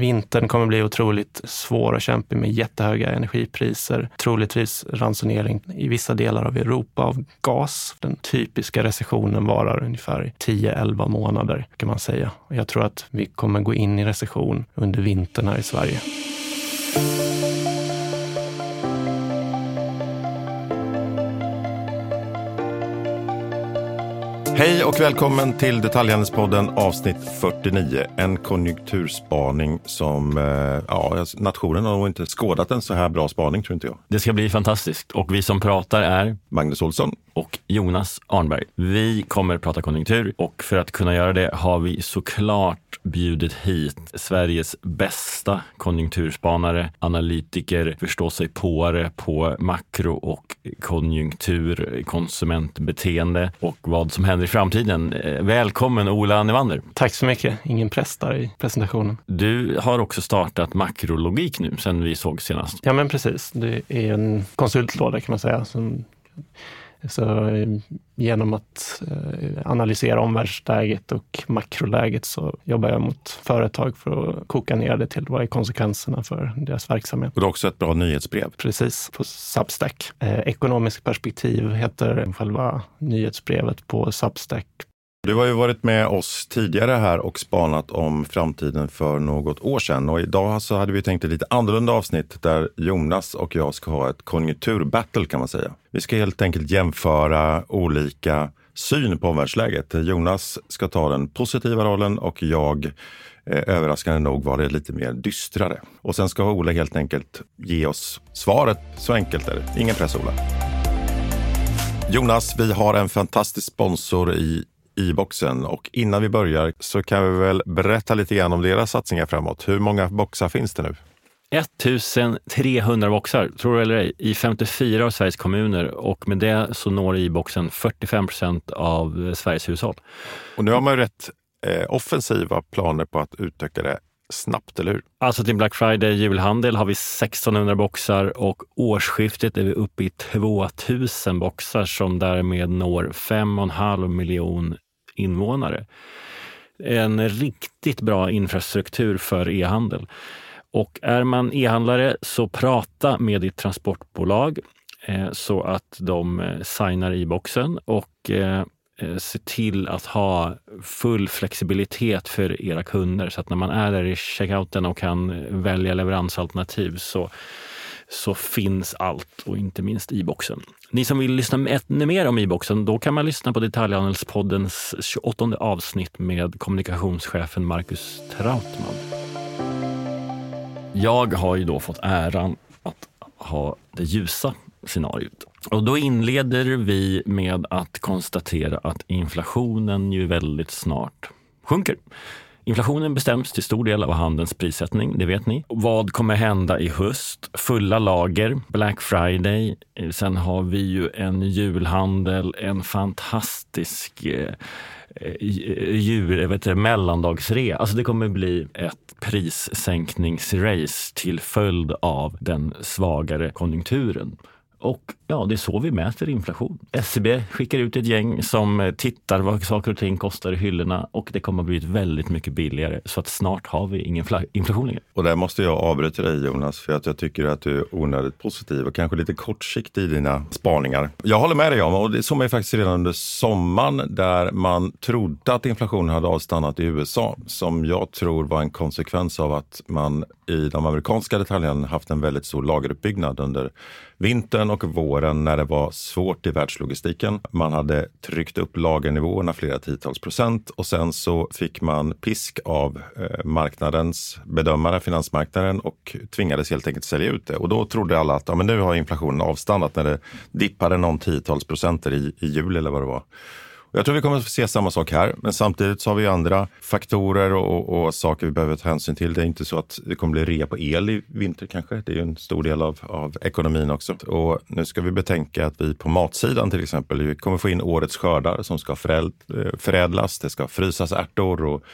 Vintern kommer bli otroligt svår och kämpig med jättehöga energipriser, troligtvis ransonering i vissa delar av Europa av gas. Den typiska recessionen varar ungefär 10-11 månader kan man säga. Jag tror att vi kommer gå in i recession under vintern här i Sverige. Hej och välkommen till Detaljhandelspodden avsnitt 49. En konjunkturspaning som, eh, ja, nationen har nog inte skådat en så här bra spaning tror inte jag. Det ska bli fantastiskt och vi som pratar är Magnus Olsson och Jonas Arnberg. Vi kommer att prata konjunktur och för att kunna göra det har vi såklart bjudit hit Sveriges bästa konjunkturspanare, analytiker, förstå sig påare på makro och konjunktur, konsumentbeteende och vad som händer framtiden. Eh, välkommen Ola Nevander. Tack så mycket. Ingen press där i presentationen. Du har också startat Makrologik nu sen vi såg senast. Ja, men precis. Det är en konsultlåda kan man säga som så eh, genom att eh, analysera omvärldsläget och makroläget så jobbar jag mot företag för att koka ner det till vad är konsekvenserna för deras verksamhet. Och det är också ett bra nyhetsbrev. Precis, på Substack. Eh, Ekonomisk perspektiv heter själva nyhetsbrevet på Substack. Du har ju varit med oss tidigare här och spanat om framtiden för något år sedan. Och idag så hade vi tänkt ett lite annorlunda avsnitt där Jonas och jag ska ha ett konjunkturbattle kan man säga. Vi ska helt enkelt jämföra olika syn på omvärldsläget. Jonas ska ta den positiva rollen och jag eh, överraskande nog var det lite mer dystrare. Och sen ska Ola helt enkelt ge oss svaret. Så enkelt är det. Ingen press Ola. Jonas, vi har en fantastisk sponsor i i boxen. Och innan vi börjar så kan vi väl berätta lite grann om deras satsningar framåt. Hur många boxar finns det nu? 1300 boxar, tror du eller ej, i 54 av Sveriges kommuner och med det så når i-boxen 45 procent av Sveriges hushåll. Och nu har man ju rätt eh, offensiva planer på att utöka det snabbt, eller hur? Alltså till Black Friday julhandel har vi 1600 boxar och årsskiftet är vi uppe i 2000 boxar som därmed når 5,5 miljon invånare. En riktigt bra infrastruktur för e-handel. Och är man e-handlare så prata med ditt transportbolag eh, så att de eh, signar i boxen och eh, se till att ha full flexibilitet för era kunder så att när man är där i checkouten och kan välja leveransalternativ så, så finns allt och inte minst e-boxen. Ni som vill lyssna ännu mer om e-boxen, då kan man lyssna på Detaljhandelspoddens 28 avsnitt med kommunikationschefen Marcus Trautman. Jag har ju då fått äran att ha det ljusa scenariot. Och då inleder vi med att konstatera att inflationen ju väldigt snart sjunker. Inflationen bestäms till stor del av handelns prissättning, det vet ni. Vad kommer hända i höst? Fulla lager, Black Friday. Eh, sen har vi ju en julhandel, en fantastisk eh, eh, eh djur, vet du, mellandagsrea. Alltså det kommer bli ett prissänkningsrace till följd av den svagare konjunkturen. Och ja, det är så vi mäter inflation. SCB skickar ut ett gäng som eh, tittar vad saker och ting kostar i hyllorna och det kommer att bli väldigt mycket billigare. Så att snart har vi ingen inflation längre. Och där måste jag avbryta dig Jonas, för att jag tycker att du är onödigt positiv och kanske lite kortsiktig i dina spaningar. Jag håller med dig om, och det såg man ju faktiskt redan under sommaren där man trodde att inflationen hade avstannat i USA, som jag tror var en konsekvens av att man i de amerikanska detaljhandeln haft en väldigt stor lageruppbyggnad under vintern och våren när det var svårt i världslogistiken. Man hade tryckt upp lagernivåerna flera tiotals procent och sen så fick man pisk av eh, marknadens bedömare, finansmarknaden och tvingades helt enkelt sälja ut det. Och då trodde alla att ja, men nu har inflationen avstannat när det dippade någon tiotals procenter i, i juli eller vad det var. Jag tror vi kommer att se samma sak här, men samtidigt så har vi andra faktorer och, och, och, saker vi behöver ta hänsyn till. Det är inte så att det kommer bli rea på el i vinter kanske. Det är ju en stor del av, av ekonomin också. Och nu ska vi betänka att vi på matsidan till exempel vi kommer få in årets skördar som ska förädlas. Det ska frysas ärtor och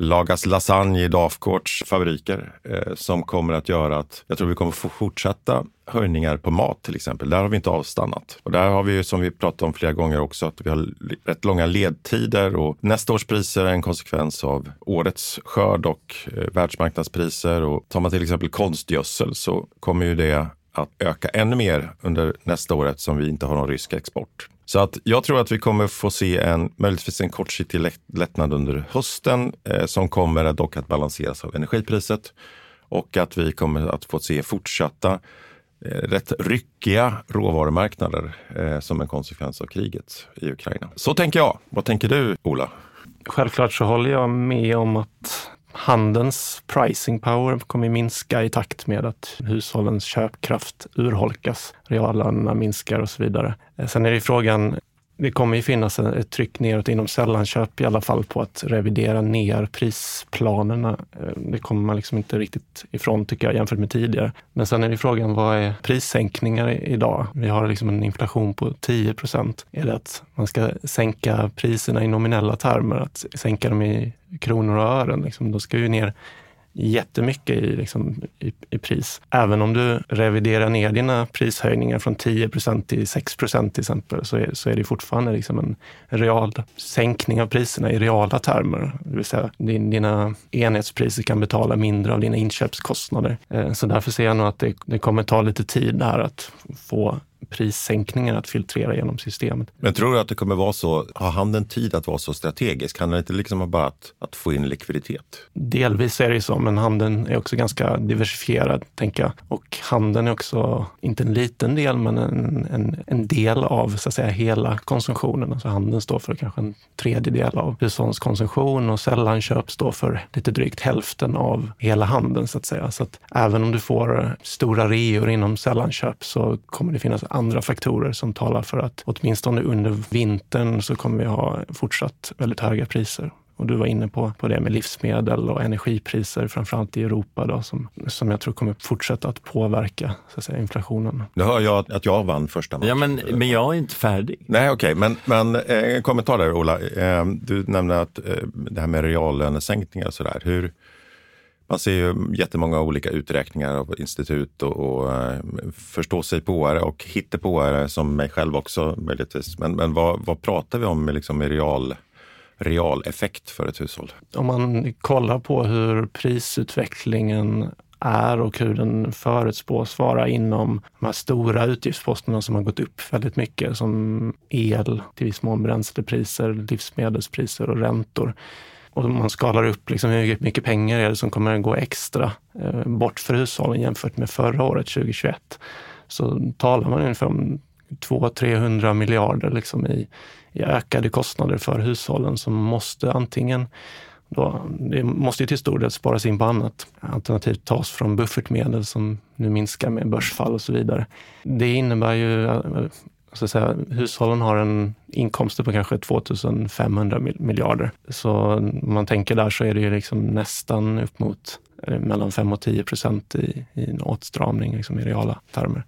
lagas lasagne i Dafgårds fabriker eh, som kommer att göra att jag tror vi kommer få fortsätta höjningar på mat till exempel. Där har vi inte avstannat. Och där har vi ju som vi pratat om flera gånger också att vi har rätt långa ledtider och nästa års priser är en konsekvens av årets skörd och eh, världsmarknadspriser. Och tar man till exempel konstgödsel så kommer ju det att öka ännu mer under nästa år eftersom vi inte har någon rysk export. Så att jag tror att vi kommer få se en, möjligtvis en kortsiktig lättnad under hösten eh, som kommer dock att balanseras av energipriset och att vi kommer att få se fortsatta eh, rätt ryckiga råvarumarknader eh, som en konsekvens av kriget i Ukraina. Så tänker jag. Vad tänker du, Ola? Självklart så håller jag med om att handelns pricing power kommer minska i takt med att hushållens köpkraft urholkas, reallönerna minskar och så vidare. Eh, sen är det frågan, det kommer ju finnas ett tryck neråt inom sällanköp i alla fall på att revidera ner prisplanerna. Eh, det kommer man liksom inte riktigt ifrån tycker jag jämfört med tidigare. Men sen är det frågan, vad är prissänkningar idag? Vi har liksom en inflation på 10 procent. Är det att man ska sänka priserna i nominella termer, att sänka dem i kronor och ören? Liksom, då ska vi ner jättemycket i, liksom, i, i, pris. Även om du reviderar ner dina prishöjningar från 10% till 6% till exempel, så är, så är det fortfarande liksom en real sänkning av priserna i reala termer. Det vill säga din, dina enhetspriser kan betala mindre av dina inköpskostnader. Eh, så därför ser jag nog att det, det kommer ta lite tid här att få prissänkningar att filtrera genom systemet. Men tror du att det kommer vara så, har handeln tid att vara så strategisk? Handlar det inte liksom bara att, att få in likviditet? Delvis är det så, men handeln är också ganska diversifierad, tänker jag. Och handeln är också, inte en liten del, men en, en, en del av så att säga, hela konsumtionen. Alltså handeln står för kanske en tredjedel av hushållens konsumtion och sällanköp står för lite drygt hälften av hela handeln, så att säga. Så att även om du får stora reor inom sällanköp så kommer det finnas andra faktorer som talar för att åtminstone under vintern så kommer vi ha fortsatt väldigt höga priser. Och du var inne på, på det med livsmedel och energipriser, framförallt i Europa, då, som, som jag tror kommer fortsätta att påverka så att säga, inflationen. Nu hör jag att jag vann första matchen. Ja, men, men jag är inte färdig. Nej, okej, okay. men, men eh, en kommentar där Ola. Eh, du nämnde att eh, det här med reallönesänkningar och sådär. Hur, man ser ju jättemånga olika uträkningar av institut och, och eh, uh, förståsigpåare och hittepåare som mig själv också möjligtvis. Men, men vad, vad pratar vi om med, liksom, real, realeffekt för ett hushåll? Om man kollar på hur prisutvecklingen är och hur den förutspås vara inom de här stora utgiftsposterna som har gått upp väldigt mycket som el, till viss mån bränslepriser, livsmedelspriser och räntor och man skalar upp liksom hur mycket pengar är det som kommer att gå extra eh, bort för hushållen jämfört med förra året, 2021, så talar man ungefär om 200-300 miljarder liksom i, i ökade kostnader för hushållen som måste antingen då, det måste ju till stor del sparas in på annat. Alternativt tas från buffertmedel som nu minskar med börsfall och så vidare. Det innebär ju eh, så att säga, hushållen har en inkomster på kanske 2500 miljarder. Så om man tänker där så är det ju liksom nästan upp mot mellan 5 och 10 procent i, i en åtstramning liksom i reala termer.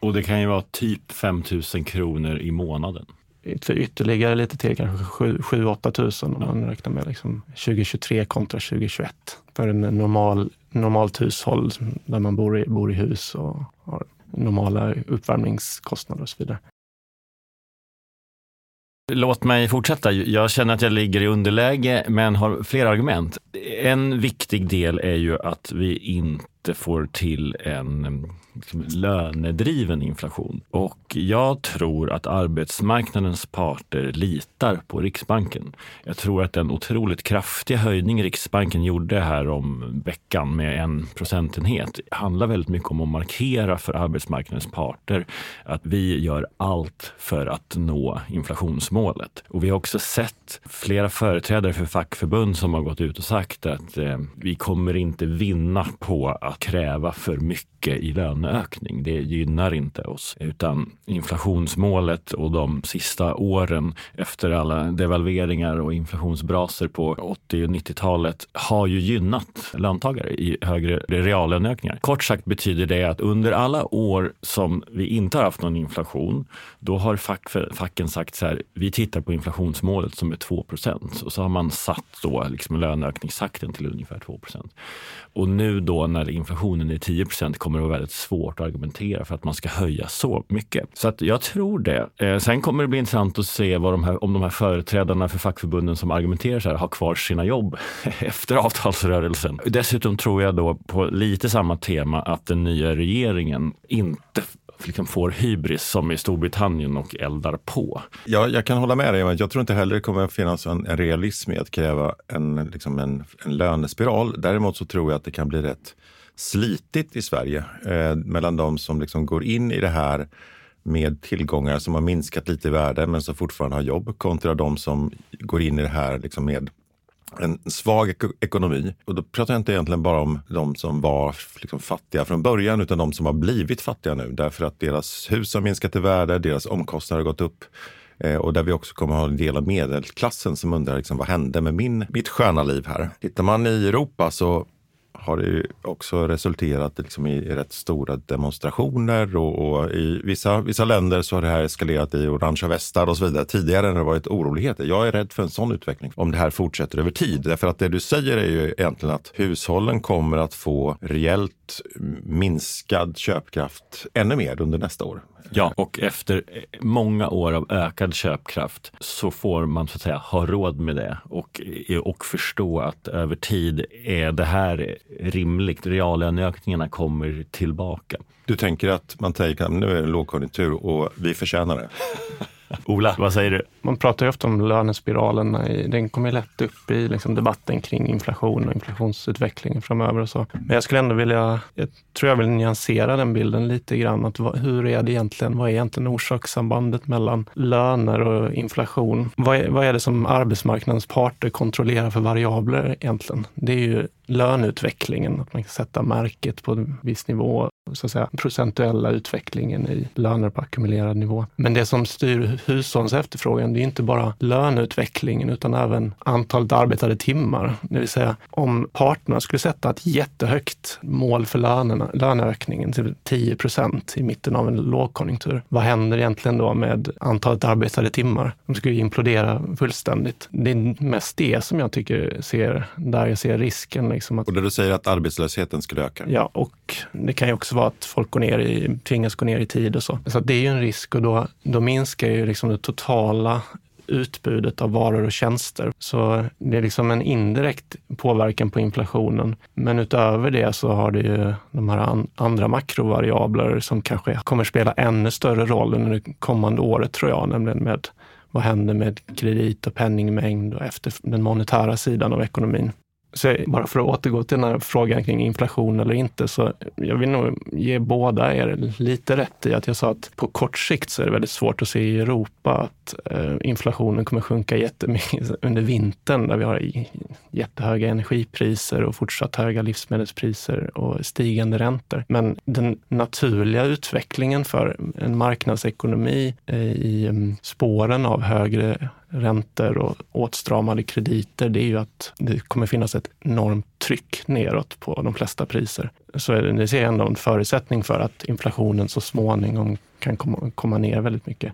Och det kan ju vara typ 5 000 kronor i månaden. För ytterligare lite till, kanske 7-8 000 om man räknar med liksom 2023 kontra 2021. För en normal, normalt hushåll där man bor i, bor i hus och har normala uppvärmningskostnader och så vidare. Låt mig fortsätta. Jag känner att jag ligger i underläge men har flera argument. En viktig del är ju att vi inte får till en liksom, lönedriven inflation. Och jag tror att arbetsmarknadens parter litar på Riksbanken. Jag tror att den otroligt kraftiga höjning Riksbanken gjorde här om veckan med en procentenhet handlar väldigt mycket om att markera för arbetsmarknadens parter att vi gör allt för att nå inflationsmålet. Och vi har också sett flera företrädare för fackförbund som har gått ut och sagt att eh, vi kommer inte vinna på att kräva för mycket i löneökning. Det gynnar inte oss. Utan inflationsmålet och de sista åren efter alla devalveringar och inflationsbraser på 80 och 90-talet har ju gynnat löntagare i högre reallöneökningar. Kort sagt betyder det att under alla år som vi inte har haft någon inflation, då har fack, facken sagt så här, vi tittar på inflationsmålet som är 2 och så har man satt då liksom löneökningstakten till ungefär 2% Och nu då när inflationen är 10% kommer det vara väldigt svårt svårt att argumentera för att man ska höja så mycket. Så att jag tror det. Eh, sen kommer det bli intressant att se vad de här, om de här företrädarna för fackförbunden som argumenterar så här har kvar sina jobb efter avtalsrörelsen. Dessutom tror jag då på lite samma tema att den nya regeringen inte liksom får hybris som i Storbritannien och eldar på. Ja, jag kan hålla med dig. Jag tror inte heller det kommer att finnas en, en realism i att kräva en, liksom en, en lönespiral. Däremot så tror jag att det kan bli rätt slitigt i Sverige eh, mellan de som liksom går in i det här med tillgångar som har minskat lite i värde men som fortfarande har jobb kontra de som går in i det här liksom med en svag ek ekonomi. Och då pratar jag inte egentligen bara om de som var liksom fattiga från början utan de som har blivit fattiga nu därför att deras hus har minskat i värde, deras omkostnader har gått upp eh, och där vi också kommer att ha en del av medelklassen som undrar liksom, vad hände med min, mitt sköna liv här? Tittar man i Europa så har det också resulterat liksom i rätt stora demonstrationer och, och, i vissa, vissa länder så har det här eskalerat i orangea västar och så vidare. Tidigare när det varit oroligheter. Jag är rädd för en sån utveckling om det här fortsätter över tid. Därför att det du säger är ju egentligen att hushållen kommer att få rejält minskad köpkraft ännu mer under nästa år. Ja, och efter många år av ökad köpkraft så får man så att säga ha råd med det och, och förstå att över tid är det här rimligt. Reallöneökningarna kommer tillbaka. Du tänker att man tänker att nu är det lågkonjunktur och vi förtjänar det? Ola, vad säger du? Man pratar ju ofta om lönespiralen. Den kommer lätt upp i liksom debatten kring inflation och inflationsutvecklingen framöver. Och så. Men jag skulle ändå vilja, jag tror jag vill nyansera den bilden lite grann. Att hur är det egentligen? Vad är egentligen orsakssambandet mellan löner och inflation? Vad är, vad är det som arbetsmarknadens parter kontrollerar för variabler egentligen? Det är ju löneutvecklingen, att man kan sätta märket på en viss nivå, så att säga procentuella utvecklingen i löner på ackumulerad nivå. Men det som styr hushållens efterfrågan, det är inte bara löneutvecklingen utan även antalet arbetade timmar. Det vill säga om parterna skulle sätta ett jättehögt mål för lönerna, löneökningen till 10 procent i mitten av en lågkonjunktur. Vad händer egentligen då med antalet arbetade timmar? De skulle implodera fullständigt. Det är mest det som jag tycker ser, där jag ser risken Liksom att, och där du säger att arbetslösheten skulle öka? Ja, och det kan ju också vara att folk går ner i, tvingas gå ner i tid och så. Så det är ju en risk och då, då minskar ju liksom det totala utbudet av varor och tjänster. Så det är liksom en indirekt påverkan på inflationen. Men utöver det så har det ju de här andra makrovariabler som kanske kommer spela ännu större roll under det kommande året tror jag, nämligen med vad händer med kredit och penningmängd och efter den monetära sidan av ekonomin. Så bara för att återgå till den här frågan kring inflation eller inte, så jag vill nog ge båda er lite rätt i att jag sa att på kort sikt så är det väldigt svårt att se i Europa att eh, inflationen kommer sjunka jättemycket under vintern där vi har jättehöga energipriser och fortsatt höga livsmedelspriser och stigande räntor. Men den naturliga utvecklingen för en marknadsekonomi eh, i mm, spåren av högre räntor och åtstramade krediter, det är ju att det kommer finnas ett enormt tryck neråt på de flesta priser. Så det ser jag ändå en förutsättning för att inflationen så småningom kan komma, komma ner väldigt mycket.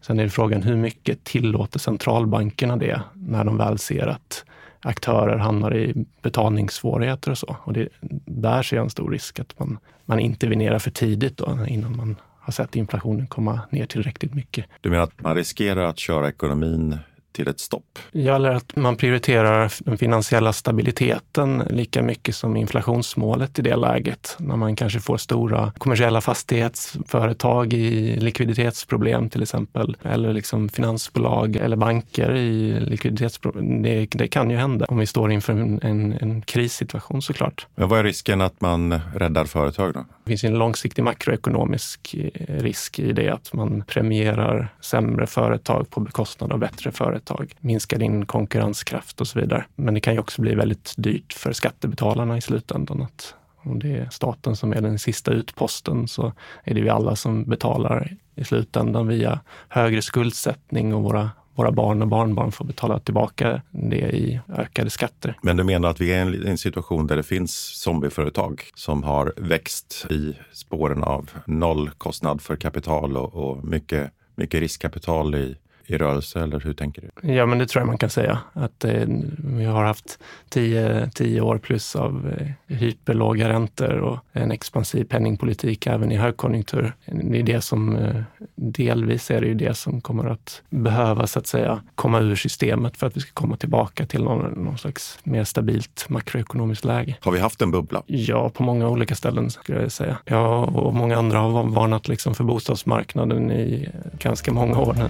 Sen är det frågan hur mycket tillåter centralbankerna det när de väl ser att aktörer hamnar i betalningssvårigheter och så. Och det, där ser jag en stor risk att man, man intervenerar för tidigt då, innan man har sett inflationen komma ner tillräckligt mycket. Du menar att man riskerar att köra ekonomin till ett stopp? Ja, eller att man prioriterar den finansiella stabiliteten lika mycket som inflationsmålet i det läget. När man kanske får stora kommersiella fastighetsföretag i likviditetsproblem till exempel. Eller liksom finansbolag eller banker i likviditetsproblem. Det, det kan ju hända om vi står inför en, en, en krissituation såklart. Men vad är risken att man räddar företag då? Det finns en långsiktig makroekonomisk eh, risk i det att man premierar sämre företag på bekostnad av bättre företag, Minska din konkurrenskraft och så vidare. Men det kan ju också bli väldigt dyrt för skattebetalarna i slutändan att Om det är staten som är den sista utposten så är det vi alla som betalar i slutändan via högre skuldsättning och våra våra barn och barnbarn får betala tillbaka det i ökade skatter. Men du menar att vi är i en situation där det finns zombieföretag som har växt i spåren av nollkostnad för kapital och, och mycket, mycket riskkapital i i rörelse, eller hur tänker du? Ja, men det tror jag man kan säga. Att eh, vi har haft tio, tio år plus av eh, hyperlåga räntor och en expansiv penningpolitik även i högkonjunktur. Det är det som, eh, delvis är det ju det som kommer att behöva så att säga komma ur systemet för att vi ska komma tillbaka till någon, någon slags mer stabilt makroekonomiskt läge. Har vi haft en bubbla? Ja, på många olika ställen skulle jag säga. Ja, och många andra har varnat liksom för bostadsmarknaden i ganska många år nu.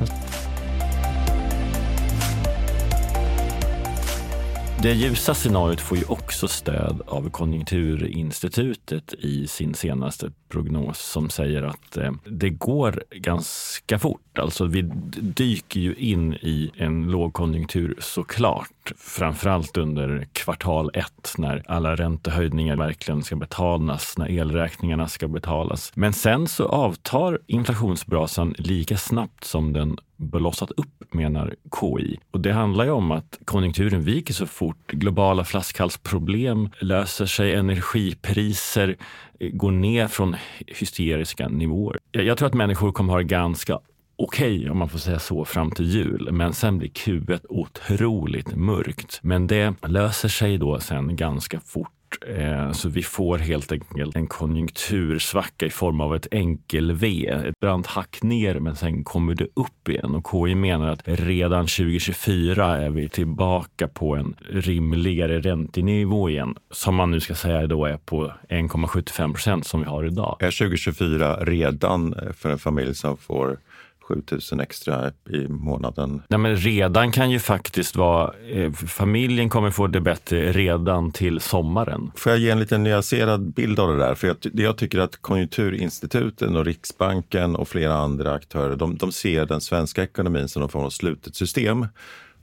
Det ljusa scenariot får ju också stöd av Konjunkturinstitutet i sin senaste prognos som säger att eh, det går ganska fort. Alltså vi dyker ju in i en lågkonjunktur såklart. Framförallt under kvartal ett när alla räntehöjningar verkligen ska betalas, när elräkningarna ska betalas. Men sen så avtar inflationsbrasan lika snabbt som den blossat upp, menar KI. Och det handlar ju om att konjunkturen viker så fort. Globala flaskhalsproblem löser sig, energipriser eh, går ner från hysteriska nivåer. Jag tror att människor kommer ha det ganska okej, okay, om man får säga så, fram till jul. Men sen blir Q1 otroligt mörkt. Men det löser sig då sen ganska fort Eh, så vi får helt enkelt en konjunktursvacka i form av ett enkel-V. Ett brant hack ner men sen kommer det upp igen. Och KI menar att redan 2024 är vi tillbaka på en rimligare räntenivå igen. Som man nu ska säga då är på 1,75 procent som vi har idag. Är 2024 redan eh, för en familj som får 7000 extra i månaden. Nej, men redan kan ju faktiskt vara, eh, familjen kommer få det bättre redan till sommaren. Får jag ge en lite nyanserad bild av det där? För jag, jag tycker att Konjunkturinstituten och Riksbanken och flera andra aktörer, de, de ser den svenska ekonomin som någon form av slutet system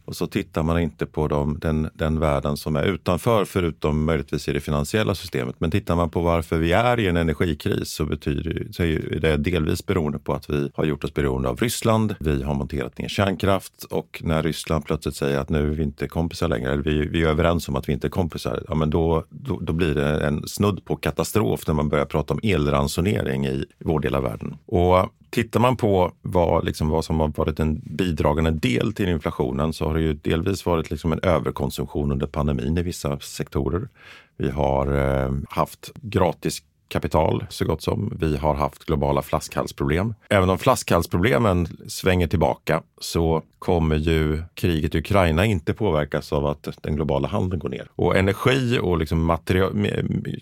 och så tittar man inte på de, den, den världen som är utanför, förutom möjligtvis i det finansiella systemet. Men tittar man på varför vi är i en energikris så, betyder, så är det delvis beroende på att vi har gjort oss beroende av Ryssland. Vi har monterat ner kärnkraft och när Ryssland plötsligt säger att nu är vi inte kompisar längre, eller vi, vi är överens om att vi inte är kompisar, ja, men då, då, då blir det en snudd på katastrof när man börjar prata om elransonering i vår del av världen. Och Tittar man på vad, liksom, vad som har varit en bidragande del till inflationen så har det ju delvis varit liksom en överkonsumtion under pandemin i vissa sektorer. Vi har eh, haft gratis kapital så gott som. Vi har haft globala flaskhalsproblem. Även om flaskhalsproblemen svänger tillbaka så kommer ju kriget i Ukraina inte påverkas av att den globala handeln går ner. Och energi och liksom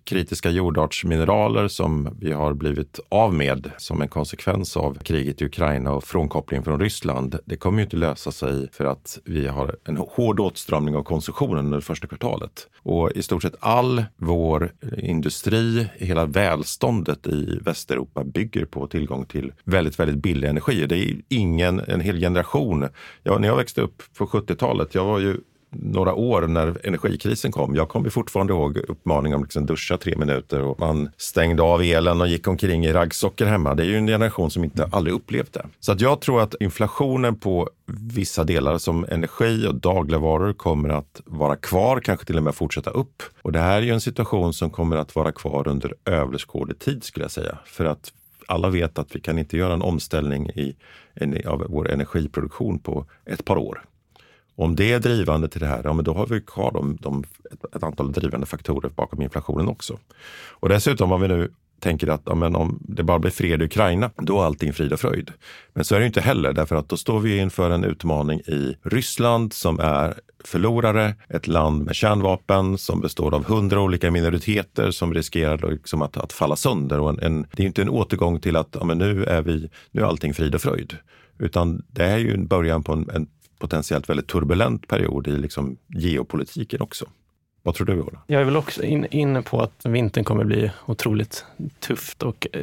kritiska jordartsmineraler som vi har blivit av med som en konsekvens av kriget i Ukraina och frånkopplingen från Ryssland, det kommer ju inte lösa sig för att vi har en hård åtstramning av konsumtionen under första kvartalet. Och i stort sett all vår industri, hela välståndet i Västeuropa bygger på tillgång till väldigt, väldigt billig energi. Det är ingen, en hel generation. Ja, när jag växte upp på 70-talet, jag var ju några år när energikrisen kom. Jag kommer fortfarande ihåg uppmaningen om liksom duscha tre minuter och man stängde av elen och gick omkring i raggsockor hemma. Det är ju en generation som inte aldrig upplevt det. Så att jag tror att inflationen på vissa delar som energi och dagligvaror kommer att vara kvar, kanske till och med fortsätta upp. Och det här är ju en situation som kommer att vara kvar under överskådlig tid skulle jag säga. För att alla vet att vi kan inte göra en omställning i, av vår energiproduktion på ett par år. Om det är drivande till det här, ja, men då har vi kvar de, de, ett antal drivande faktorer bakom inflationen också. Och dessutom om vi nu tänker att ja, men om det bara blir fred i Ukraina, då är allting frid och fröjd. Men så är det inte heller, därför att då står vi inför en utmaning i Ryssland som är förlorare, ett land med kärnvapen som består av hundra olika minoriteter som riskerar liksom att, att falla sönder. Och en, en, det är inte en återgång till att ja, men nu, är vi, nu är allting frid och fröjd. Utan det är ju början på en, en potentiellt väldigt turbulent period i liksom geopolitiken också. Vad tror du? Ola? Jag är väl också in, inne på att vintern kommer bli otroligt tufft och eh,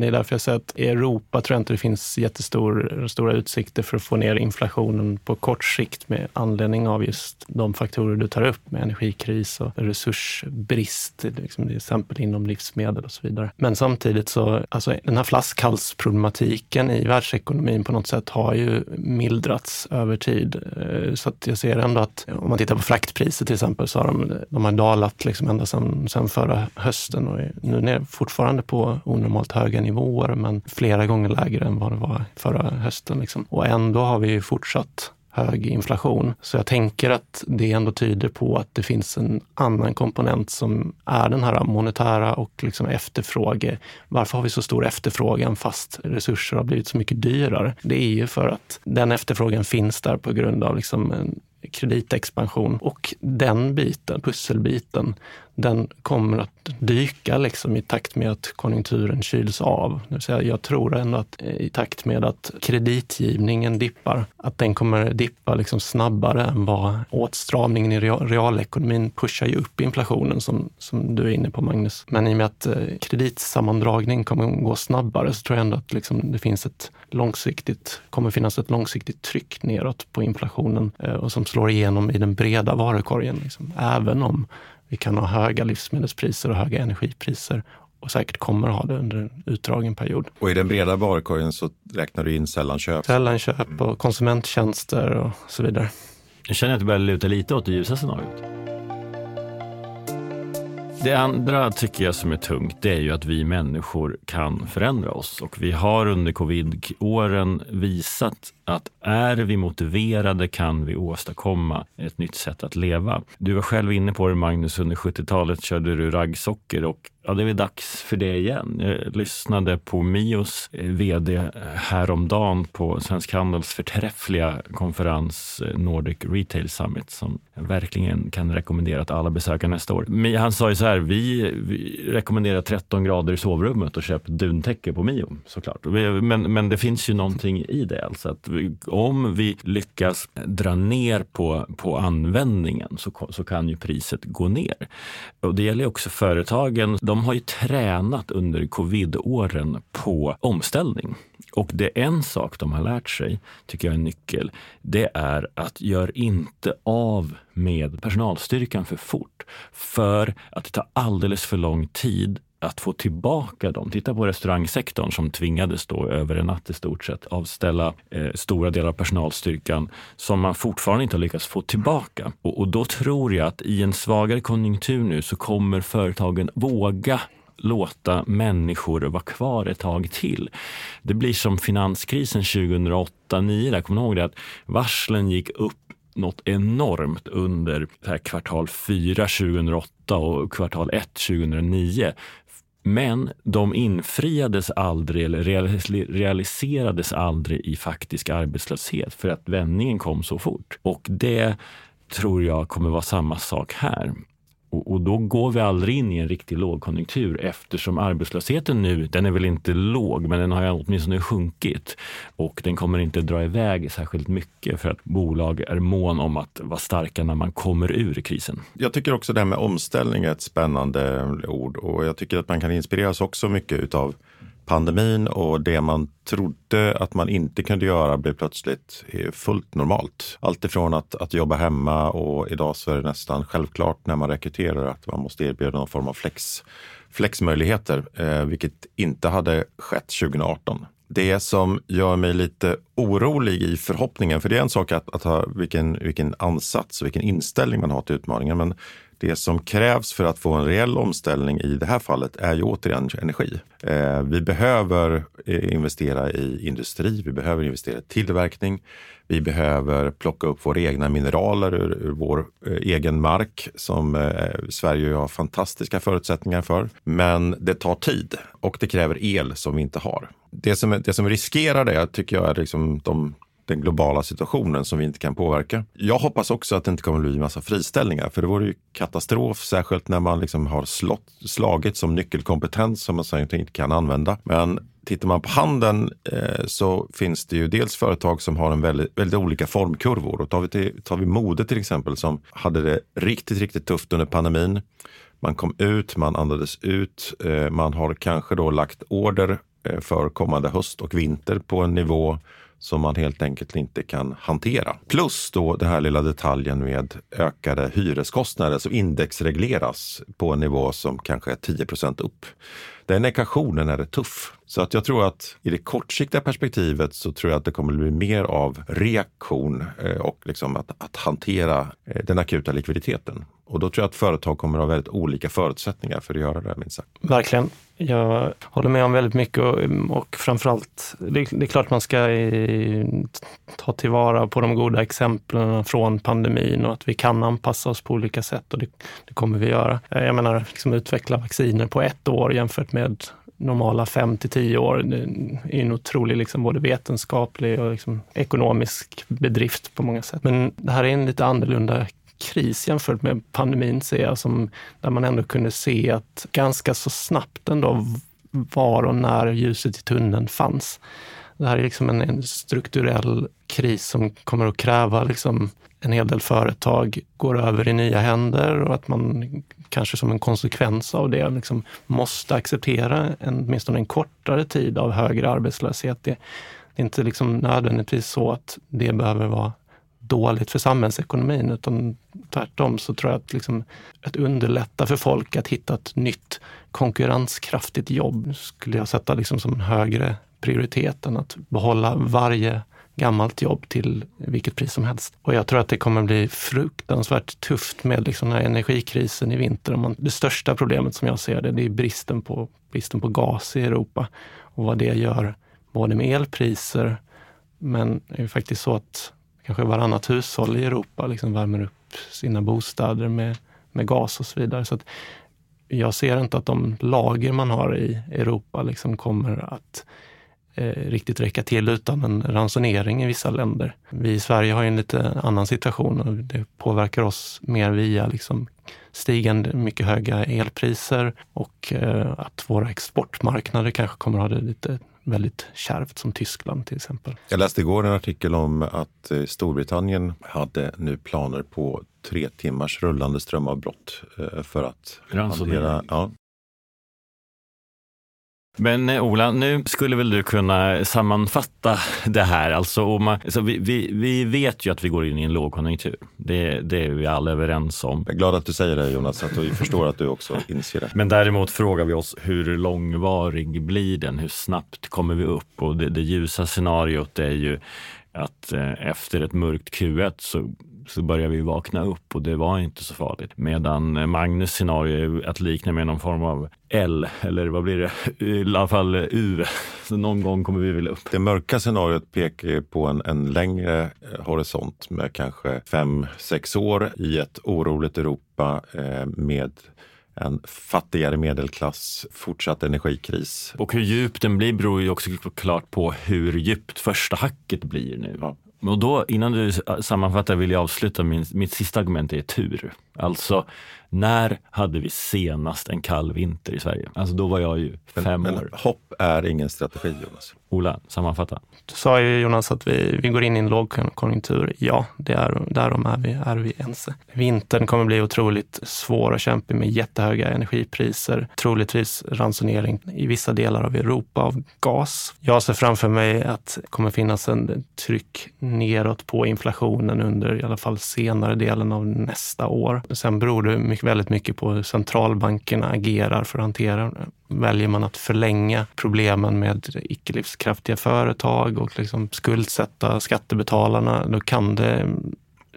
det är därför jag säger att i Europa tror jag inte det finns jättestora utsikter för att få ner inflationen på kort sikt med anledning av just de faktorer du tar upp med energikris och resursbrist, liksom till exempel inom livsmedel och så vidare. Men samtidigt så, alltså den här flaskhalsproblematiken i världsekonomin på något sätt har ju mildrats över tid. Eh, så att jag ser ändå att om man tittar på fraktpriser till exempel så har de, de har dalat liksom ända sedan, sedan förra hösten och är nu ner fortfarande på onormalt höga nivåer men flera gånger lägre än vad det var förra hösten. Liksom. Och ändå har vi fortsatt hög inflation. Så jag tänker att det ändå tyder på att det finns en annan komponent som är den här monetära och liksom efterfråge. Varför har vi så stor efterfrågan fast resurser har blivit så mycket dyrare? Det är ju för att den efterfrågan finns där på grund av liksom en kreditexpansion och den biten, pusselbiten, den kommer att dyka liksom i takt med att konjunkturen kyls av. Det vill säga, jag tror ändå att eh, i takt med att kreditgivningen dippar, att den kommer dippa liksom snabbare än vad åtstramningen i realekonomin pushar ju upp inflationen som, som du är inne på Magnus. Men i och med att eh, kreditsammandragning kommer att gå snabbare så tror jag ändå att liksom det finns ett långsiktigt, kommer finnas ett långsiktigt tryck neråt på inflationen eh, och som slår igenom i den breda varukorgen. Liksom. Även om vi kan ha höga livsmedelspriser och höga energipriser och säkert kommer att ha det under en utdragen period. Och i den breda varukorgen så räknar du in sällanköp? Sällanköp och konsumenttjänster och så vidare. Jag känner att det börjar luta lite åt det ljusa scenariot. Det andra tycker jag som är tungt, det är ju att vi människor kan förändra oss och vi har under covid-åren visat att är vi motiverade kan vi åstadkomma ett nytt sätt att leva. Du var själv inne på det Magnus, under 70-talet körde du raggsocker och ja, det är väl dags för det igen. Jag lyssnade på Mios eh, vd eh, häromdagen på Svensk Handels förträffliga konferens eh, Nordic Retail Summit som jag verkligen kan rekommendera att alla besöker nästa år. Han sa ju så här, vi, vi rekommenderar 13 grader i sovrummet och köp duntäcke på Mio såklart. Men, men det finns ju någonting i det. Alltså att om vi lyckas dra ner på, på användningen så, så kan ju priset gå ner. Och det gäller också företagen. De har ju tränat under covid-åren på omställning. Och det är en sak de har lärt sig, tycker jag är en nyckel, det är att gör inte av med personalstyrkan för fort. För att det tar alldeles för lång tid att få tillbaka dem. Titta på restaurangsektorn som tvingades då över en natt i stort sett avställa eh, stora delar av personalstyrkan som man fortfarande inte har lyckats få tillbaka. Och, och då tror jag att i en svagare konjunktur nu så kommer företagen våga låta människor vara kvar ett tag till. Det blir som finanskrisen 2008-2009. Kommer ni ihåg det? Att varslen gick upp något enormt under kvartal 4 2008 och kvartal 1 2009 men de infriades aldrig eller realiserades aldrig i faktisk arbetslöshet för att vändningen kom så fort. Och det tror jag kommer vara samma sak här. Och, och, då går vi aldrig in i en riktig lågkonjunktur eftersom arbetslösheten nu, den är väl inte låg, men den har åtminstone sjunkit. Och den kommer inte dra iväg särskilt mycket för att bolag är mån om att vara starka när man kommer ur krisen. Jag tycker också det här med omställning är ett spännande ord och jag tycker att man kan inspireras också mycket utav pandemin och det man trodde att man inte kunde göra blev plötsligt eh, fullt normalt. Allt ifrån att, att jobba hemma och idag så är det nästan självklart när man rekryterar att man måste erbjuda någon form av flex, flexmöjligheter, eh, vilket inte hade skett 2018. Det som gör mig lite orolig i förhoppningen, för det är en sak att, att ha vilken, vilken ansats och vilken inställning man har till utmaningen, men det som krävs för att få en reell omställning i det här fallet är ju återigen energi. Eh, vi behöver eh, investera i industri, vi behöver investera i tillverkning, vi behöver plocka upp våra egna mineraler ur, ur vår eh, egen mark som eh, Sverige har fantastiska förutsättningar för. Men det tar tid och det kräver el som vi inte har. Det som, det som riskerar det tycker jag är liksom de den globala situationen som vi inte kan påverka. Jag hoppas också att det inte kommer att bli massa friställningar, för det vore ju katastrof, särskilt när man liksom har slått, slagit som nyckelkompetens som man sen inte kan använda. Men tittar man på handeln eh, så finns det ju dels företag som har en väldigt, väldigt olika formkurvor. Och tar vi, till, tar vi mode till exempel som hade det riktigt, riktigt tufft under pandemin. Man kom ut, man andades ut, eh, man har kanske då lagt order eh, för kommande höst och vinter på en nivå som man helt enkelt inte kan hantera. Plus då den här lilla detaljen med ökade hyreskostnader som indexregleras på en nivå som kanske är 10% upp. Den ekvationen är tuff. Så att jag tror att i det kortsiktiga perspektivet så tror jag att det kommer bli mer av reaktion eh, och liksom att, att hantera eh, den akuta likviditeten. Och då tror jag att företag kommer att ha väldigt olika förutsättningar för att göra det, minst sagt. Verkligen. Jag håller med om väldigt mycket och, och framförallt, det, det är klart man ska i, ta tillvara på de goda exemplen från pandemin och att vi kan anpassa oss på olika sätt och det, det kommer vi göra. Eh, jag menar, liksom utveckla vacciner på ett år jämfört med normala fem till tio år. Det är en otrolig liksom både vetenskaplig och liksom ekonomisk bedrift på många sätt. Men det här är en lite annorlunda kris jämfört med pandemin ser jag, som, där man ändå kunde se att ganska så snabbt ändå var och när ljuset i tunneln fanns. Det här är liksom en, en strukturell kris som kommer att kräva liksom en hel del företag går över i nya händer och att man kanske som en konsekvens av det liksom måste acceptera en, åtminstone en kortare tid av högre arbetslöshet. Det, det är inte liksom nödvändigtvis så att det behöver vara dåligt för samhällsekonomin, utan tvärtom så tror jag att, liksom, att underlätta för folk att hitta ett nytt konkurrenskraftigt jobb skulle jag sätta liksom som en högre prioritet än att behålla varje gammalt jobb till vilket pris som helst. Och jag tror att det kommer bli fruktansvärt tufft med liksom den här energikrisen i vinter. Det största problemet som jag ser det, det är bristen på, bristen på gas i Europa och vad det gör både med elpriser, men det är faktiskt så att kanske varannat hushåll i Europa liksom värmer upp sina bostäder med, med gas och så vidare. Så jag ser inte att de lager man har i Europa liksom kommer att eh, riktigt räcka till utan en ransonering i vissa länder. Vi i Sverige har ju en lite annan situation och det påverkar oss mer via liksom stigande mycket höga elpriser och eh, att våra exportmarknader kanske kommer att ha det lite väldigt kärvt som Tyskland till exempel. Jag läste igår en artikel om att eh, Storbritannien hade nu planer på tre timmars rullande strömavbrott eh, för att hantera, ja, men eh, Ola, nu skulle väl du kunna sammanfatta det här. Alltså, man, alltså vi, vi, vi, vet ju att vi går in i en lågkonjunktur. Det, det är vi alla överens om. Jag är glad att du säger det Jonas, att vi förstår att du också inser det. Men däremot frågar vi oss hur långvarig blir den? Hur snabbt kommer vi upp? Och det, det ljusa scenariot är ju att eh, efter ett mörkt Q1 så så börjar vi vakna upp och det var inte så farligt. Medan Magnus scenario är att likna med någon form av L, eller vad blir det? I alla fall U. Så någon gång kommer vi väl upp. Det mörka scenariot pekar på en, en längre eh, horisont med kanske fem, sex år i ett oroligt Europa eh, med en fattigare medelklass, fortsatt energikris. Och hur djup den blir beror ju också klart på hur djupt första hacket blir nu. Ja. Och då, innan du sammanfattar vill jag avsluta min, mitt sista argument är tur. Alltså, när hade vi senast en kall vinter i Sverige? Alltså då var jag ju fem men, år. Men hopp är ingen strategi Jonas. Ola, sammanfatta. Du sa ju Jonas att vi, vi går in i en lågkonjunktur. Ja, det är, därom är vi, är vi ense. Vintern kommer bli otroligt svår och kämpig med jättehöga energipriser. Troligtvis ransonering i vissa delar av Europa av gas. Jag ser framför mig att det kommer finnas en tryck neråt på inflationen under i alla fall senare delen av nästa år. Sen beror det mycket, väldigt mycket på hur centralbankerna agerar för att hantera väljer man att förlänga problemen med icke-livskraftiga företag och liksom skuldsätta skattebetalarna, då kan det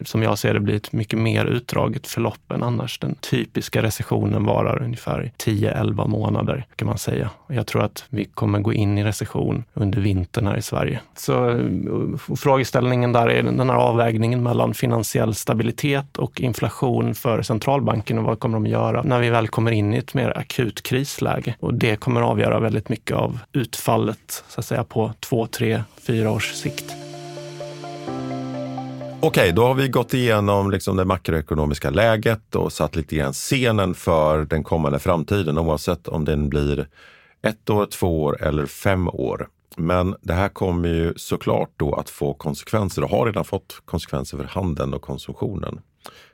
som jag ser det, blir ett mycket mer utdraget förlopp än annars. Den typiska recessionen varar ungefär 10-11 månader kan man säga. Jag tror att vi kommer gå in i recession under vintern här i Sverige. Så eh, frågeställningen där är den här avvägningen mellan finansiell stabilitet och inflation för centralbanken och vad kommer de att göra när vi väl kommer in i ett mer akut krisläge? Och det kommer avgöra väldigt mycket av utfallet så att säga på två, tre, fyra års sikt. Okej, okay, då har vi gått igenom liksom det makroekonomiska läget och satt lite grann scenen för den kommande framtiden oavsett om den blir ett år, två år eller fem år. Men det här kommer ju såklart då att få konsekvenser och har redan fått konsekvenser för handeln och konsumtionen.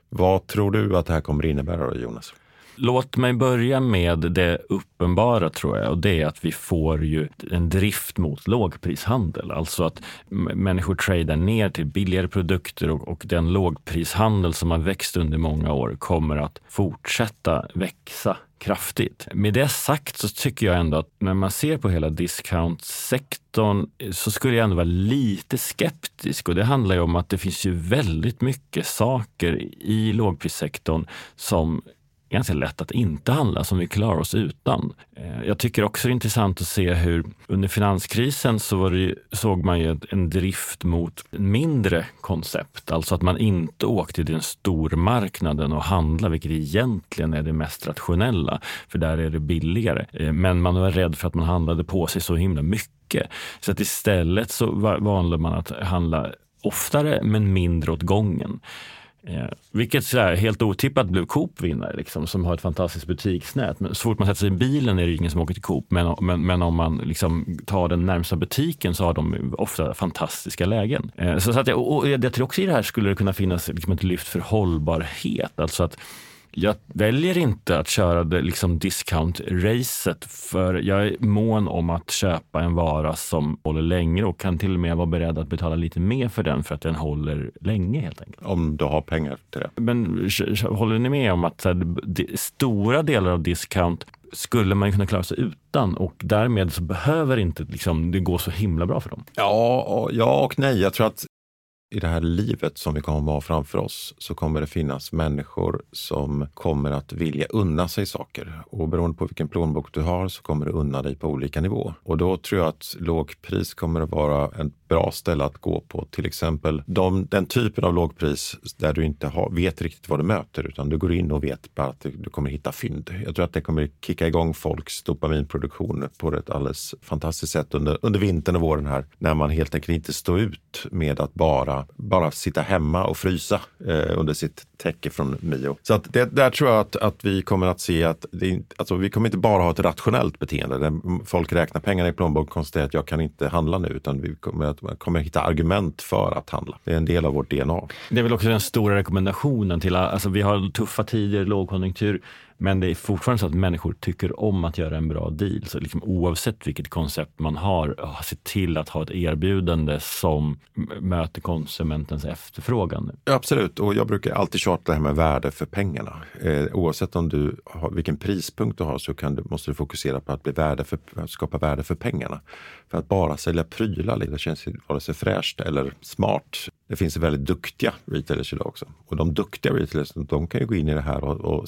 Vad tror du att det här kommer innebära då, Jonas? Låt mig börja med det uppenbara tror jag och det är att vi får ju en drift mot lågprishandel. Alltså att människor tradar ner till billigare produkter och, och den lågprishandel som har växt under många år kommer att fortsätta växa kraftigt. Med det sagt så tycker jag ändå att när man ser på hela discountsektorn så skulle jag ändå vara lite skeptisk och det handlar ju om att det finns ju väldigt mycket saker i lågprissektorn som ganska lätt att inte handla som vi klarar oss utan. Eh, jag tycker också det är intressant att se hur under finanskrisen så det, såg man ju en drift mot mindre koncept, alltså att man inte åkte till den stormarknaden och handla, vilket egentligen är det mest rationella, för där är det billigare. Eh, men man var rädd för att man handlade på sig så himla mycket. Så att istället så valde man att handla oftare men mindre åt gången. Eh, vilket så här, helt otippat blev Coop vinnare, liksom, som har ett fantastiskt butiksnät. Men så fort man sätter sig i bilen är det ingen som åker till Coop. Men, men, men om man liksom tar den närmsta butiken så har de ofta fantastiska lägen. Eh, så, så att jag, och jag tror också i det här skulle det kunna finnas liksom ett lyft för hållbarhet. Alltså att jag väljer inte att köra det liksom discount-racet för jag är mån om att köpa en vara som håller längre och kan till och med vara beredd att betala lite mer för den för att den håller länge helt enkelt. Om du har pengar till det. Men håller ni med om att här, stora delar av discount skulle man kunna klara sig utan och därmed så behöver inte liksom, det gå så himla bra för dem. Ja, ja och nej. Jag tror att i det här livet som vi kommer att ha framför oss så kommer det finnas människor som kommer att vilja unna sig saker. Och beroende på vilken plånbok du har så kommer du unna dig på olika nivå. Och då tror jag att lågpris kommer att vara ett bra ställe att gå på. Till exempel de, den typen av lågpris där du inte har, vet riktigt vad du möter utan du går in och vet bara att du, du kommer hitta fynd. Jag tror att det kommer kicka igång folks dopaminproduktion på ett alldeles fantastiskt sätt under, under vintern och våren här när man helt enkelt inte står ut med att bara bara sitta hemma och frysa eh, under sitt täcke från Mio. Så att det, där tror jag att, att vi kommer att se att det, alltså vi kommer inte bara ha ett rationellt beteende där folk räknar pengarna i plånboken och konstaterar att jag kan inte handla nu utan vi kommer att, kommer hitta argument för att handla. Det är en del av vårt DNA. Det är väl också den stora rekommendationen till, alltså vi har tuffa tider, lågkonjunktur. Men det är fortfarande så att människor tycker om att göra en bra deal. Så liksom oavsett vilket koncept man har, eh, se till att ha ett erbjudande som möter konsumentens efterfrågan. Absolut, och jag brukar alltid tjata det här med värde för pengarna. Eh, oavsett om du har, vilken prispunkt du har så kan du, måste du fokusera på att, bli värde för, att skapa värde för pengarna. För att bara sälja prylar, det känns vare sig fräscht eller smart. Det finns väldigt duktiga retailers idag också. Och de duktiga retailers de kan ju gå in i det här och, och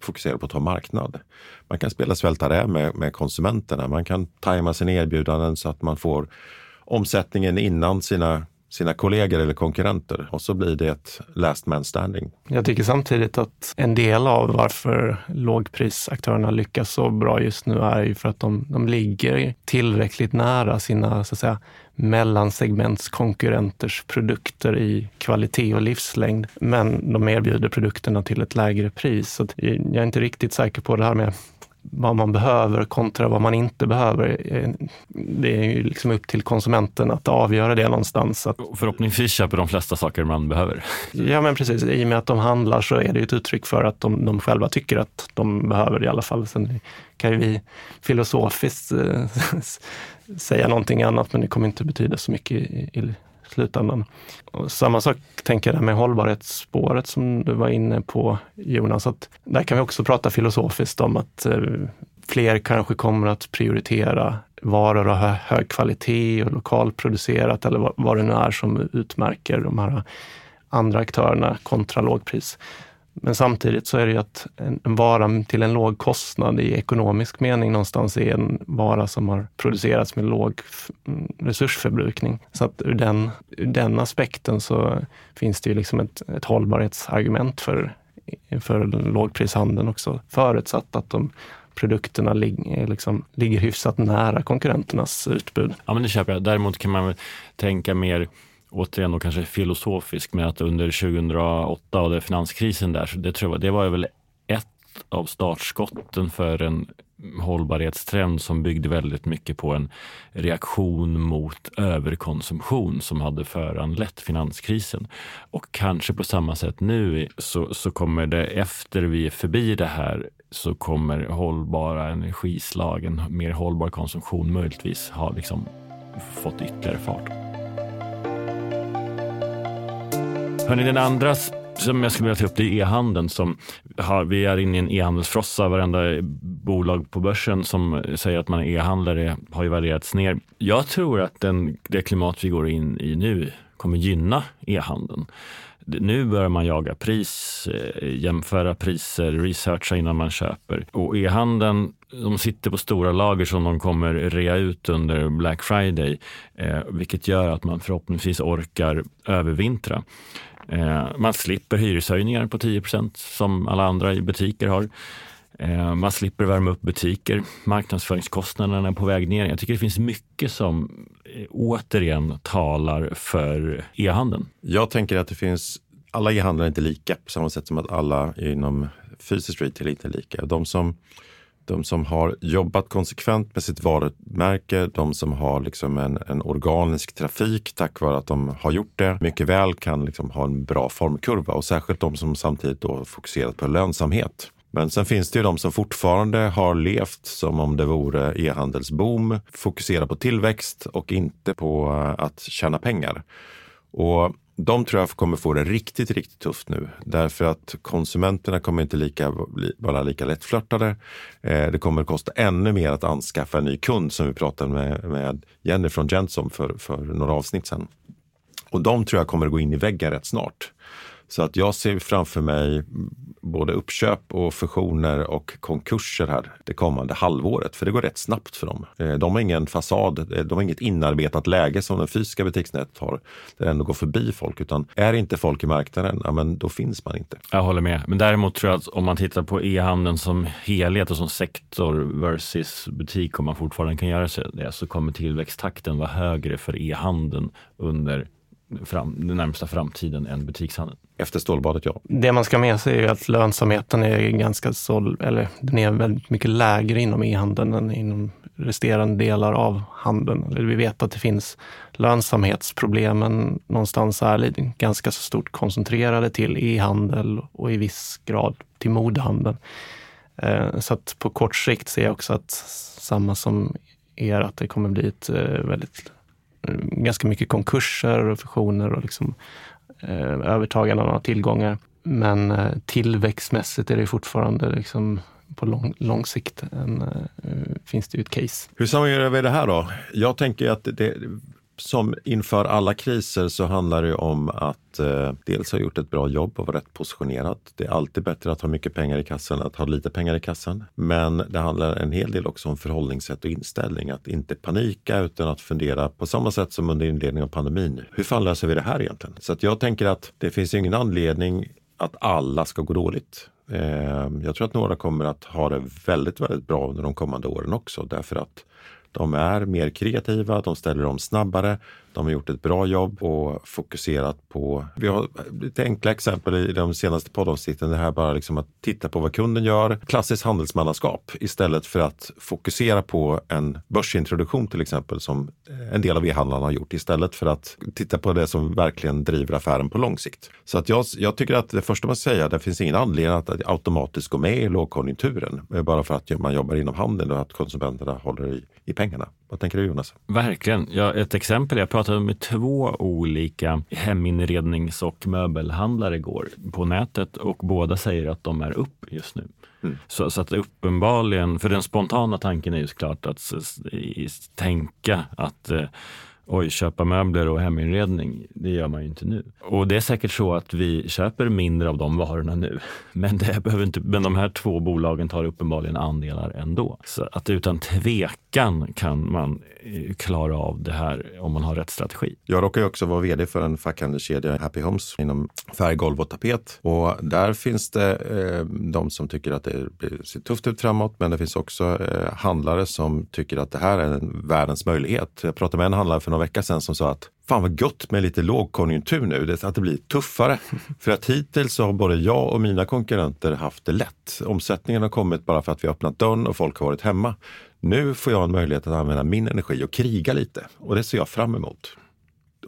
fokusera på att ta marknad. Man kan spela svälta räv med, med konsumenterna. Man kan tajma sina erbjudanden så att man får omsättningen innan sina sina kollegor eller konkurrenter och så blir det ett last man standing. Jag tycker samtidigt att en del av varför lågprisaktörerna lyckas så bra just nu är ju för att de, de ligger tillräckligt nära sina så att säga, mellansegmentskonkurrenters produkter i kvalitet och livslängd. Men de erbjuder produkterna till ett lägre pris. Så jag är inte riktigt säker på det här med vad man behöver kontra vad man inte behöver. Det är ju liksom upp till konsumenten att avgöra det någonstans. Att, Förhoppningsvis köper de flesta saker man behöver. Ja, men precis. I och med att de handlar så är det ett uttryck för att de, de själva tycker att de behöver det i alla fall. Sen kan ju vi filosofiskt eh, säga någonting annat, men det kommer inte betyda så mycket i, i slutändan. Och samma sak tänker jag med hållbarhetsspåret som du var inne på Jonas, att där kan vi också prata filosofiskt om att eh, fler kanske kommer att prioritera varor av hög kvalitet och lokalproducerat eller vad det nu är som utmärker de här andra aktörerna kontra lågpris. Men samtidigt så är det ju att en, en vara till en låg kostnad i ekonomisk mening någonstans är en vara som har producerats med låg mm, resursförbrukning. Så att ur den, ur den aspekten så finns det ju liksom ett, ett hållbarhetsargument för, för lågprishandeln också, förutsatt att de produkterna lig, eh, liksom, ligger hyfsat nära konkurrenternas utbud. Ja, men det köper jag. Däremot kan man tänka mer återigen och kanske filosofisk med att under 2008 och det finanskrisen där, det, tror jag, det var väl ett av startskotten för en hållbarhetstrend som byggde väldigt mycket på en reaktion mot överkonsumtion som hade föranlett finanskrisen. Och kanske på samma sätt nu så, så kommer det efter vi är förbi det här så kommer hållbara energislagen, mer hållbar konsumtion möjligtvis ha liksom fått ytterligare fart. Hörrni, den andra som jag skulle vilja ta upp det är e-handeln. Som har, vi är inne i en e-handelsfrossa. Varenda bolag på börsen som säger att man är e-handlare har ju värderats ner. Jag tror att den, det klimat vi går in i nu kommer gynna e-handeln. Nu börjar man jaga pris, eh, jämföra priser, researcha innan man köper. Och e-handeln, de sitter på stora lager som de kommer rea ut under Black Friday, eh, vilket gör att man förhoppningsvis orkar övervintra. Eh, man slipper hyreshöjningar på 10% som alla andra i butiker har. Eh, man slipper värma upp butiker. Marknadsföringskostnaderna är på väg ner. Jag tycker det finns mycket som eh, återigen talar för e-handeln. Jag tänker att det finns alla e-handlare är inte lika på samma sätt som att alla inom fysisk retail inte är lika. De som de som har jobbat konsekvent med sitt varumärke, de som har liksom en, en, organisk trafik tack vare att de har gjort det, mycket väl kan liksom ha en bra formkurva och särskilt de som samtidigt då fokuserat på lönsamhet. Men sen finns det ju de som fortfarande har levt som om det vore e-handelsboom, fokuserar på tillväxt och inte på eh, att tjäna pengar. Och de tror jag kommer få det riktigt, riktigt tufft nu. Därför att konsumenterna kommer inte lika, vara lika lättflörtade. Eh, det kommer kosta ännu mer att anskaffa en ny kund som vi pratade med, med Jenny från Gentsom för, för några avsnitt sedan. Och de tror jag kommer gå in i väggen rätt snart. Så att jag ser framför mig både uppköp och fusioner och konkurser här det kommande halvåret. För det går rätt snabbt för dem. Eh, de har ingen fasad, eh, de har inget inarbetat läge som den fysiska butiksnätet har. Där det ändå går förbi folk. Utan är inte folk i marknaden, ja, men då finns man inte. Jag håller med. Men däremot tror jag att om man tittar på e-handeln som helhet och som sektor versus butik, om man fortfarande kan göra det, så kommer tillväxttakten vara högre för e-handeln under fram, den närmsta framtiden än butikshandeln. Efter stålbadet, ja. Det man ska med sig är att lönsamheten är ganska så, eller den är väldigt mycket lägre inom e-handeln än inom resterande delar av handeln. Vi vet att det finns lönsamhetsproblemen någonstans är ganska så stort koncentrerade till e-handel och i viss grad till modehandeln. Eh, så att på kort sikt ser jag också att samma som er, att det kommer bli ett eh, väldigt eh, ganska mycket konkurser och fusioner och liksom, Eh, övertaganden av tillgångar. Men eh, tillväxtmässigt är det fortfarande liksom, på lång, lång sikt en, eh, finns det ju ett case. Hur sammanfattar vi det här då? Jag tänker att det, som inför alla kriser så handlar det om att eh, dels ha gjort ett bra jobb och vara rätt positionerad. Det är alltid bättre att ha mycket pengar i kassan än att ha lite pengar i kassan. Men det handlar en hel del också om förhållningssätt och inställning. Att inte panika utan att fundera på samma sätt som under inledningen av pandemin. Hur fan löser vi det här egentligen? Så att jag tänker att det finns ingen anledning att alla ska gå dåligt. Eh, jag tror att några kommer att ha det väldigt, väldigt bra under de kommande åren också därför att de är mer kreativa, de ställer om snabbare, de har gjort ett bra jobb och fokuserat på... Vi har lite enkla exempel i de senaste poddavsnitten. Det här bara liksom att titta på vad kunden gör. Klassiskt handelsmannaskap istället för att fokusera på en börsintroduktion till exempel som en del av e-handlarna har gjort istället för att titta på det som verkligen driver affären på lång sikt. Så att jag, jag tycker att det första man säger, det finns ingen anledning att automatiskt gå med i lågkonjunkturen bara för att man jobbar inom handeln och att konsumenterna håller i, i pengarna. Vad tänker du Jonas? Verkligen. Ja, ett exempel, jag pratade med två olika heminrednings och möbelhandlare igår på nätet och båda säger att de är upp just nu. Mm. Så, så, att uppenbarligen, för den spontana tanken är ju såklart att tänka att eh, oj, köpa möbler och heminredning, det gör man ju inte nu. Och det är säkert så att vi köper mindre av de varorna nu. Men, det behöver inte, men de här två bolagen tar uppenbarligen andelar ändå. Så att utan tvekan kan man klara av det här om man har rätt strategi. Jag råkar ju också vara vd för en fackhandelskedja, Happy Homes, inom färg, golv och tapet. Och där finns det eh, de som tycker att det ser tufft ut framåt, men det finns också eh, handlare som tycker att det här är en världens möjlighet. Jag pratade med en handlare för några vecka sedan som sa att fan vad gött med lite lågkonjunktur nu, att det blir tuffare. För att hittills så har både jag och mina konkurrenter haft det lätt. Omsättningen har kommit bara för att vi har öppnat dörren och folk har varit hemma. Nu får jag en möjlighet att använda min energi och kriga lite och det ser jag fram emot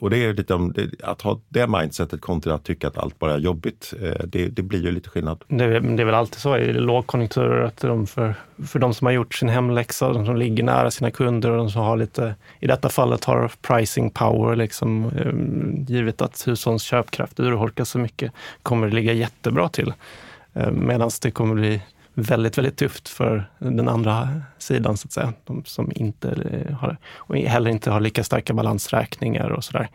och det är lite om, att ha det mindsetet kontra att tycka att allt bara är jobbigt. Eh, det, det blir ju lite skillnad. Det är, det är väl alltid så i lågkonjunkturer att de för, för de som har gjort sin hemläxa, de som ligger nära sina kunder och de som har lite, i detta fallet har pricing power, liksom, eh, givet att hushållens köpkraft urholkas så mycket, kommer det ligga jättebra till. Eh, Medan det kommer bli väldigt, väldigt tufft för den andra sidan, så att säga. De som inte har, och heller inte har lika starka balansräkningar och sådär.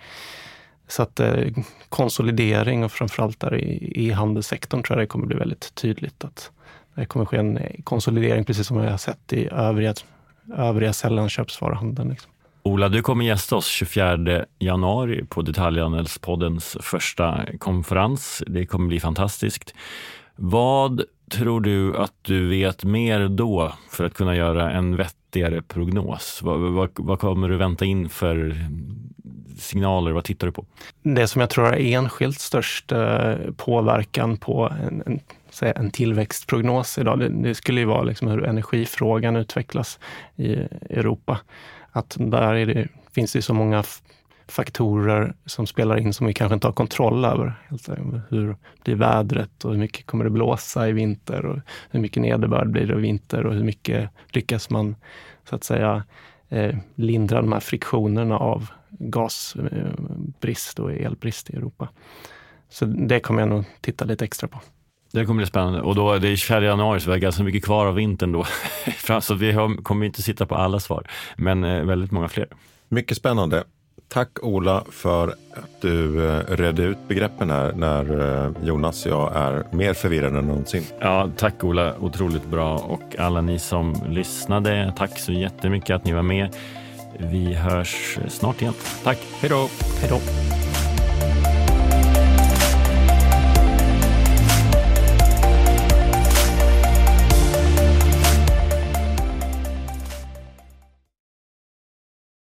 Så att eh, konsolidering och framförallt där i, i handelssektorn tror jag det kommer bli väldigt tydligt att det kommer ske en konsolidering, precis som vi har sett i övriga, övriga sällanköpsvaruhandeln. Liksom. Ola, du kommer gästa oss 24 januari på Detaljhandelspoddens första konferens. Det kommer bli fantastiskt. Vad tror du att du vet mer då för att kunna göra en vettigare prognos? Vad, vad, vad kommer du vänta in för signaler? Vad tittar du på? Det som jag tror är enskilt störst eh, påverkan på en, en, en tillväxtprognos idag, det, det skulle ju vara liksom hur energifrågan utvecklas i Europa. Att där det, finns det så många faktorer som spelar in som vi kanske inte har kontroll över. Hur blir vädret och hur mycket kommer det blåsa i vinter och hur mycket nederbörd blir det i vinter och hur mycket lyckas man så att säga eh, lindra de här friktionerna av gasbrist och elbrist i Europa. Så det kommer jag nog titta lite extra på. Det kommer bli spännande. Och då, det är 24 januari så vi har ganska mycket kvar av vintern då. så vi kommer inte sitta på alla svar, men eh, väldigt många fler. Mycket spännande. Tack Ola för att du eh, redde ut begreppen här när eh, Jonas och jag är mer förvirrade än någonsin. Ja, tack Ola, otroligt bra. Och alla ni som lyssnade, tack så jättemycket att ni var med. Vi hörs snart igen. Tack, hej då! Hej då!